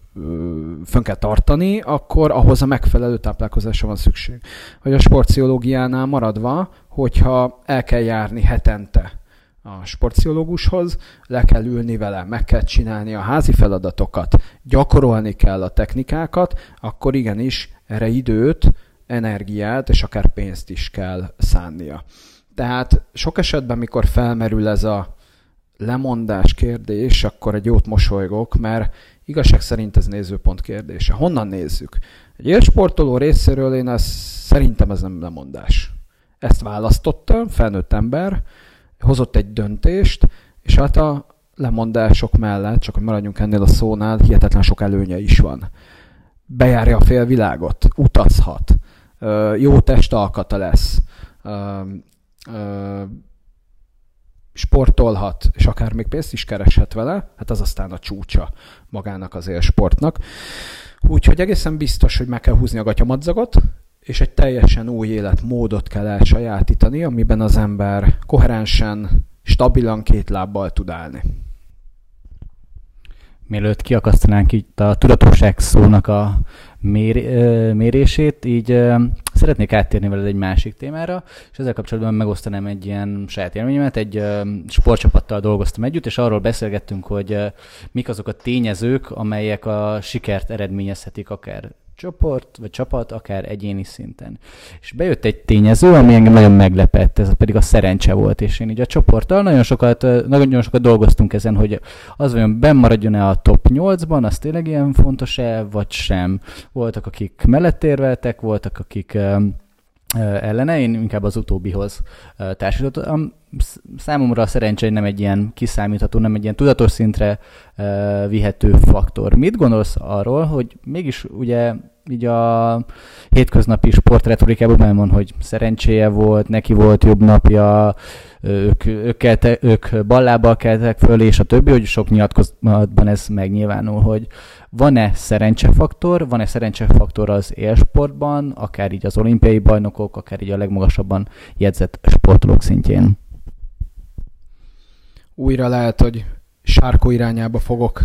fönn kell tartani, akkor ahhoz a megfelelő táplálkozásra van szükség. Vagy a sportpszichológiánál maradva, hogyha el kell járni hetente a sportpszichológushoz, le kell ülni vele, meg kell csinálni a házi feladatokat, gyakorolni kell a technikákat, akkor igenis erre időt, energiát és akár pénzt is kell szánnia. Tehát sok esetben, mikor felmerül ez a lemondás kérdés, akkor egy jót mosolygok, mert igazság szerint ez nézőpont kérdése. Honnan nézzük? Egy élsportoló részéről én ezt, szerintem ez nem lemondás. Ezt választotta, felnőtt ember, hozott egy döntést, és hát a lemondások mellett, csak hogy maradjunk ennél a szónál, hihetetlen sok előnye is van. Bejárja a félvilágot, utazhat, jó testalkata lesz, sportolhat, és akár még pénzt is kereshet vele, hát az aztán a csúcsa magának az élsportnak. Úgyhogy egészen biztos, hogy meg kell húzni a gatyamadzagot, és egy teljesen új életmódot kell elsajátítani, amiben az ember koherensen, stabilan két lábbal tud állni. Mielőtt kiakasztanánk itt a tudatosság szónak a mér, mérését, így szeretnék áttérni veled egy másik témára, és ezzel kapcsolatban megosztanám egy ilyen saját élményemet. Egy sportcsapattal dolgoztam együtt, és arról beszélgettünk, hogy mik azok a tényezők, amelyek a sikert eredményezhetik akár csoport, vagy csapat, akár egyéni szinten. És bejött egy tényező, ami engem nagyon meglepett, ez pedig a szerencse volt, és én így a csoporttal nagyon sokat, nagyon sokat dolgoztunk ezen, hogy az olyan benn maradjon-e a top 8-ban, az tényleg ilyen fontos-e, vagy sem. Voltak, akik mellett érveltek, voltak, akik ellene, én inkább az utóbbihoz társítottam. Számomra a szerencse nem egy ilyen kiszámítható, nem egy ilyen tudatos szintre vihető faktor. Mit gondolsz arról, hogy mégis ugye így a hétköznapi sportretorikában benne hogy szerencséje volt, neki volt jobb napja, ők, ők, kelte, ők ballábbal keltek föl, és a többi, hogy sok nyilatkozatban ez megnyilvánul, hogy van-e szerencsefaktor, van-e szerencsefaktor az élsportban, akár így az olimpiai bajnokok, akár így a legmagasabban jegyzett sportolók szintjén? Újra lehet, hogy sárkó irányába fogok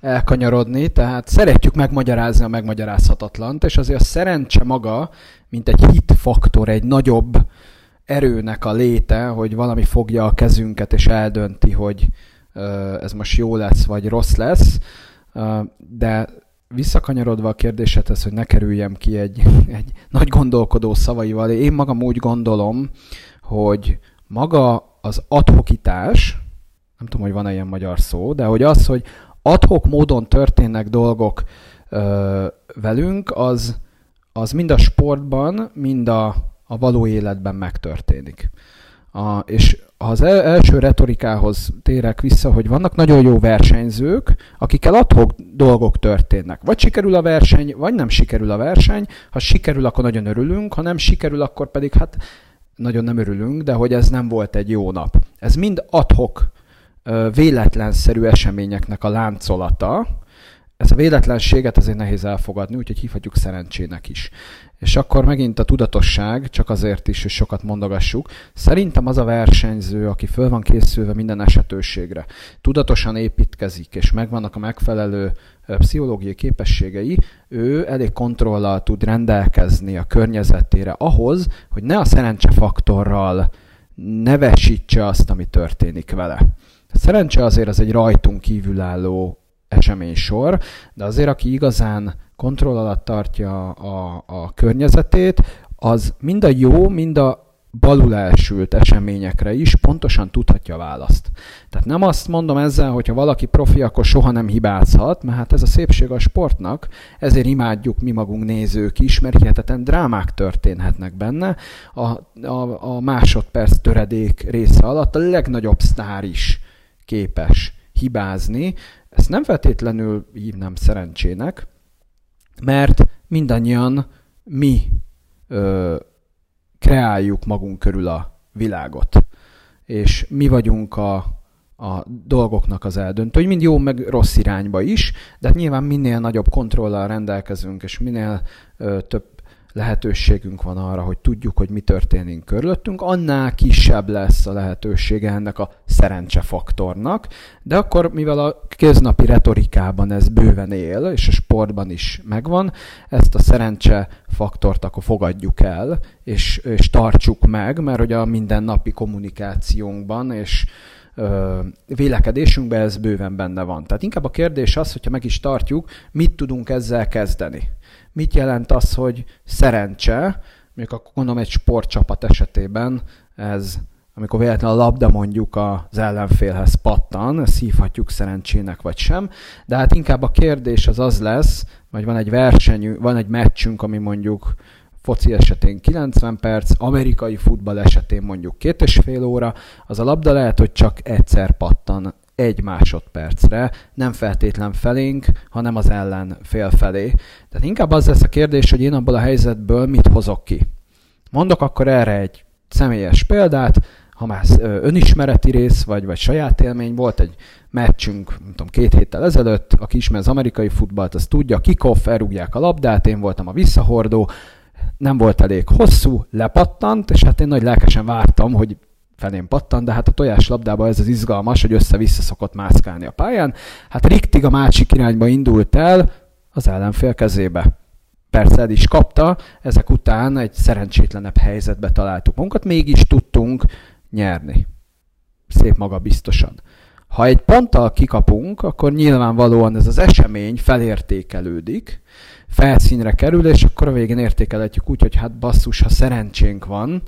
elkanyarodni, tehát szeretjük megmagyarázni a megmagyarázhatatlant, és azért a szerencse maga, mint egy hit faktor, egy nagyobb erőnek a léte, hogy valami fogja a kezünket és eldönti, hogy ez most jó lesz, vagy rossz lesz, de visszakanyarodva a kérdésedhez, hogy ne kerüljem ki egy, egy nagy gondolkodó szavaival, én magam úgy gondolom, hogy maga az adhokitás, nem tudom, hogy van-e ilyen magyar szó, de hogy az, hogy adhok módon történnek dolgok ö, velünk, az, az mind a sportban, mind a, a való életben megtörténik. A, és az első retorikához térek vissza, hogy vannak nagyon jó versenyzők, akikkel adhok dolgok történnek. Vagy sikerül a verseny, vagy nem sikerül a verseny. Ha sikerül, akkor nagyon örülünk, ha nem sikerül, akkor pedig hát nagyon nem örülünk, de hogy ez nem volt egy jó nap. Ez mind adhok véletlenszerű eseményeknek a láncolata, ezt a véletlenséget azért nehéz elfogadni, úgyhogy hívhatjuk szerencsének is. És akkor megint a tudatosság, csak azért is, hogy sokat mondogassuk, szerintem az a versenyző, aki föl van készülve minden esetőségre, tudatosan építkezik, és megvannak a megfelelő pszichológiai képességei, ő elég kontrollal tud rendelkezni a környezetére ahhoz, hogy ne a szerencsefaktorral nevesítse azt, ami történik vele. Szerencse azért az egy rajtunk kívülálló eseménysor, de azért aki igazán kontroll alatt tartja a, a környezetét, az mind a jó, mind a balul elsült eseményekre is pontosan tudhatja a választ. Tehát nem azt mondom ezzel, hogy ha valaki profi, akkor soha nem hibázhat, mert hát ez a szépség a sportnak, ezért imádjuk mi magunk nézők is, mert hihetetlen drámák történhetnek benne. A, a, a másodperc töredék része alatt a legnagyobb sztár is képes hibázni. Ezt nem feltétlenül hívnám szerencsének, mert mindannyian mi ö, kreáljuk magunk körül a világot. És mi vagyunk a, a dolgoknak az eldöntő, hogy mind jó, meg rossz irányba is, de hát nyilván minél nagyobb kontrollal rendelkezünk, és minél ö, több lehetőségünk van arra, hogy tudjuk, hogy mi történik körülöttünk, annál kisebb lesz a lehetősége ennek a szerencsefaktornak, de akkor, mivel a kéznapi retorikában ez bőven él, és a sportban is megvan, ezt a szerencsefaktort akkor fogadjuk el, és, és tartsuk meg, mert hogy a mindennapi kommunikációnkban és vélekedésünkben ez bőven benne van. Tehát inkább a kérdés az, hogyha meg is tartjuk, mit tudunk ezzel kezdeni mit jelent az, hogy szerencse, mondjuk akkor gondolom egy sportcsapat esetében ez, amikor véletlenül a labda mondjuk az ellenfélhez pattan, ezt hívhatjuk szerencsének vagy sem, de hát inkább a kérdés az az lesz, vagy van egy versenyünk, van egy meccsünk, ami mondjuk foci esetén 90 perc, amerikai futball esetén mondjuk két és fél óra, az a labda lehet, hogy csak egyszer pattan egy másodpercre, nem feltétlen felénk, hanem az ellen fél felé. Tehát inkább az lesz a kérdés, hogy én abból a helyzetből mit hozok ki. Mondok akkor erre egy személyes példát, ha már önismereti rész, vagy, vagy saját élmény, volt egy meccsünk, nem tudom, két héttel ezelőtt, aki ismer az amerikai futballt, az tudja, kickoff, elrúgják a labdát, én voltam a visszahordó, nem volt elég hosszú, lepattant, és hát én nagy lelkesen vártam, hogy felén pattan, de hát a tojás labdában ez az izgalmas, hogy össze-vissza szokott mászkálni a pályán. Hát Riktig a másik irányba indult el az ellenfél kezébe. Persze el is kapta, ezek után egy szerencsétlenebb helyzetbe találtuk magunkat, mégis tudtunk nyerni. Szép maga biztosan. Ha egy ponttal kikapunk, akkor nyilvánvalóan ez az esemény felértékelődik, felszínre kerül, és akkor a végén értékelhetjük úgy, hogy hát basszus, ha szerencsénk van,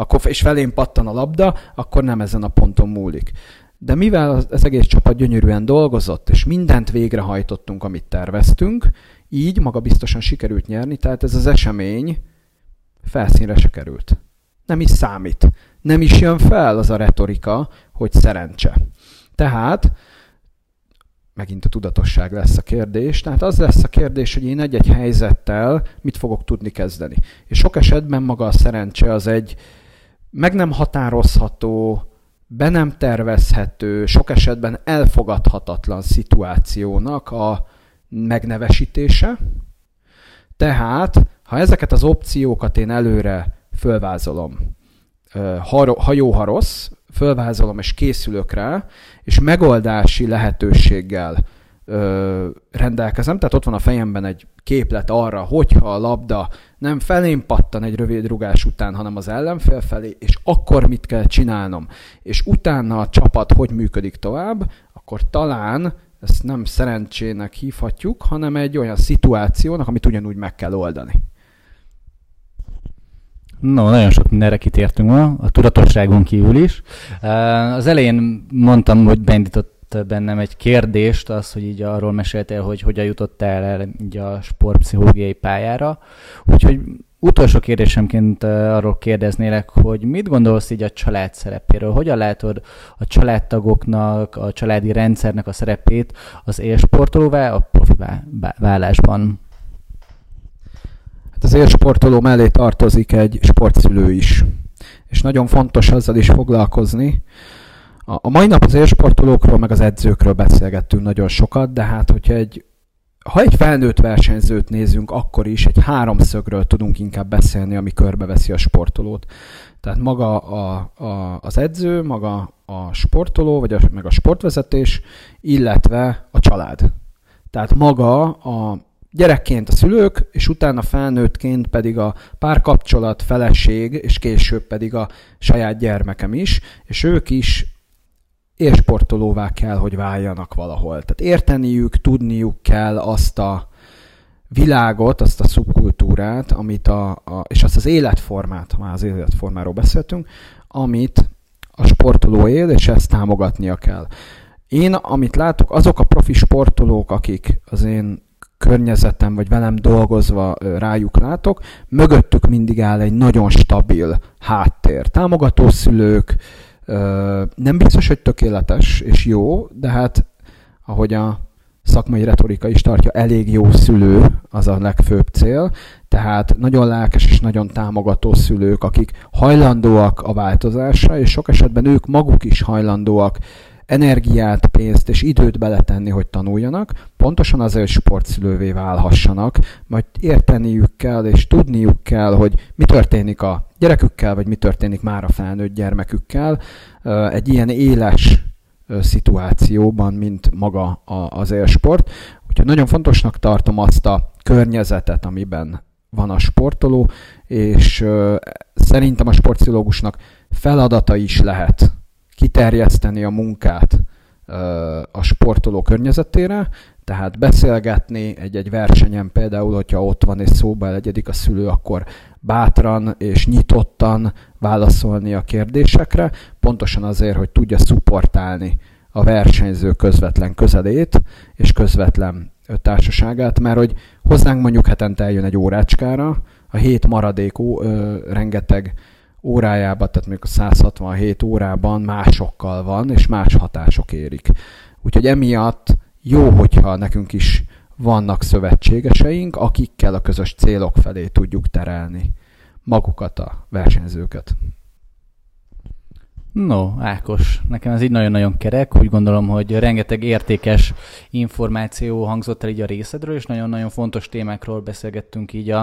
akkor, és felén pattan a labda, akkor nem ezen a ponton múlik. De mivel az egész csapat gyönyörűen dolgozott, és mindent végrehajtottunk, amit terveztünk, így maga biztosan sikerült nyerni, tehát ez az esemény felszínre se került. Nem is számít. Nem is jön fel az a retorika, hogy szerencse. Tehát megint a tudatosság lesz a kérdés. Tehát az lesz a kérdés, hogy én egy-egy helyzettel mit fogok tudni kezdeni. És sok esetben maga a szerencse az egy meg nem határozható, be nem tervezhető, sok esetben elfogadhatatlan szituációnak a megnevesítése. Tehát, ha ezeket az opciókat én előre fölvázolom, ha jó, ha rossz, fölvázolom és készülök rá, és megoldási lehetőséggel ö, rendelkezem, tehát ott van a fejemben egy képlet arra, hogyha a labda nem felén pattan egy rövid rugás után, hanem az ellenfél felé, és akkor mit kell csinálnom, és utána a csapat hogy működik tovább, akkor talán ezt nem szerencsének hívhatjuk, hanem egy olyan szituációnak, amit ugyanúgy meg kell oldani. No, nagyon sok mindenre kitértünk ma, a tudatosságon kívül is. Az elején mondtam, hogy beindított bennem egy kérdést, az, hogy így arról meséltél, hogy hogyan jutottál el így a sportpszichológiai pályára. Úgyhogy utolsó kérdésemként arról kérdeznélek, hogy mit gondolsz így a család szerepéről? Hogyan látod a családtagoknak, a családi rendszernek a szerepét az élsportolóvá, a profi vállásban? Hát az élsportoló mellé tartozik egy sportszülő is. És nagyon fontos azzal is foglalkozni, a, mai nap az élsportolókról, meg az edzőkről beszélgettünk nagyon sokat, de hát hogyha egy ha egy felnőtt versenyzőt nézünk, akkor is egy háromszögről tudunk inkább beszélni, ami körbeveszi a sportolót. Tehát maga a, a, az edző, maga a sportoló, vagy a, meg a sportvezetés, illetve a család. Tehát maga a gyerekként a szülők, és utána felnőttként pedig a párkapcsolat, feleség, és később pedig a saját gyermekem is, és ők is élsportolóvá kell, hogy váljanak valahol. Tehát érteniük, tudniuk kell azt a világot, azt a szubkultúrát, amit a, a, és azt az életformát, ha már az életformáról beszéltünk, amit a sportoló él, és ezt támogatnia kell. Én, amit látok, azok a profi sportolók, akik az én környezetem, vagy velem dolgozva rájuk látok, mögöttük mindig áll egy nagyon stabil háttér. Támogató szülők, nem biztos, hogy tökéletes és jó, de hát ahogy a szakmai retorika is tartja, elég jó szülő az a legfőbb cél, tehát nagyon lelkes és nagyon támogató szülők, akik hajlandóak a változásra, és sok esetben ők maguk is hajlandóak energiát, pénzt és időt beletenni, hogy tanuljanak, pontosan azért, hogy sportszülővé válhassanak, majd érteniük kell és tudniuk kell, hogy mi történik a gyerekükkel, vagy mi történik már a felnőtt gyermekükkel egy ilyen éles szituációban, mint maga az élsport. Úgyhogy nagyon fontosnak tartom azt a környezetet, amiben van a sportoló, és szerintem a sportpszichológusnak feladata is lehet kiterjeszteni a munkát a sportoló környezetére, tehát beszélgetni egy-egy versenyen például, hogyha ott van és szóba elegyedik a szülő, akkor bátran és nyitottan válaszolni a kérdésekre, pontosan azért, hogy tudja szuportálni a versenyző közvetlen közelét és közvetlen társaságát, mert hogy hozzánk mondjuk hetente eljön egy órácskára, a hét maradék ó, ö, rengeteg órájában, tehát mondjuk a 167 órában másokkal van, és más hatások érik. Úgyhogy emiatt jó, hogyha nekünk is vannak szövetségeseink, akikkel a közös célok felé tudjuk terelni magukat a versenyzőket. No, Ákos, nekem ez így nagyon-nagyon kerek. Úgy gondolom, hogy rengeteg értékes információ hangzott el így a részedről, és nagyon-nagyon fontos témákról beszélgettünk így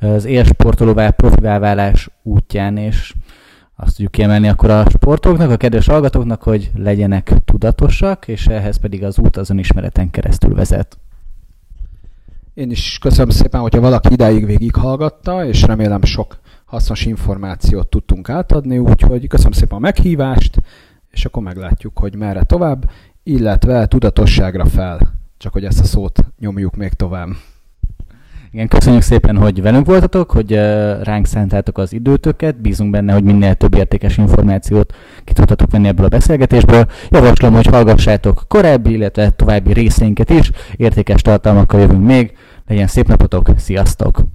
az élsportolóvá, profivá válás útján, és azt tudjuk kiemelni akkor a sportoknak, a kedves hallgatóknak, hogy legyenek tudatosak, és ehhez pedig az út az önismereten keresztül vezet. Én is köszönöm szépen, hogyha valaki idáig végighallgatta, és remélem sok hasznos információt tudtunk átadni, úgyhogy köszönöm szépen a meghívást, és akkor meglátjuk, hogy merre tovább, illetve tudatosságra fel, csak hogy ezt a szót nyomjuk még tovább. Igen, köszönjük szépen, hogy velünk voltatok, hogy ránk szántátok az időtöket, bízunk benne, hogy minél több értékes információt ki tudtatok venni ebből a beszélgetésből. Javaslom, hogy hallgassátok korábbi, illetve további részeinket is, értékes tartalmakkal jövünk még. Legyen szép napotok, sziasztok!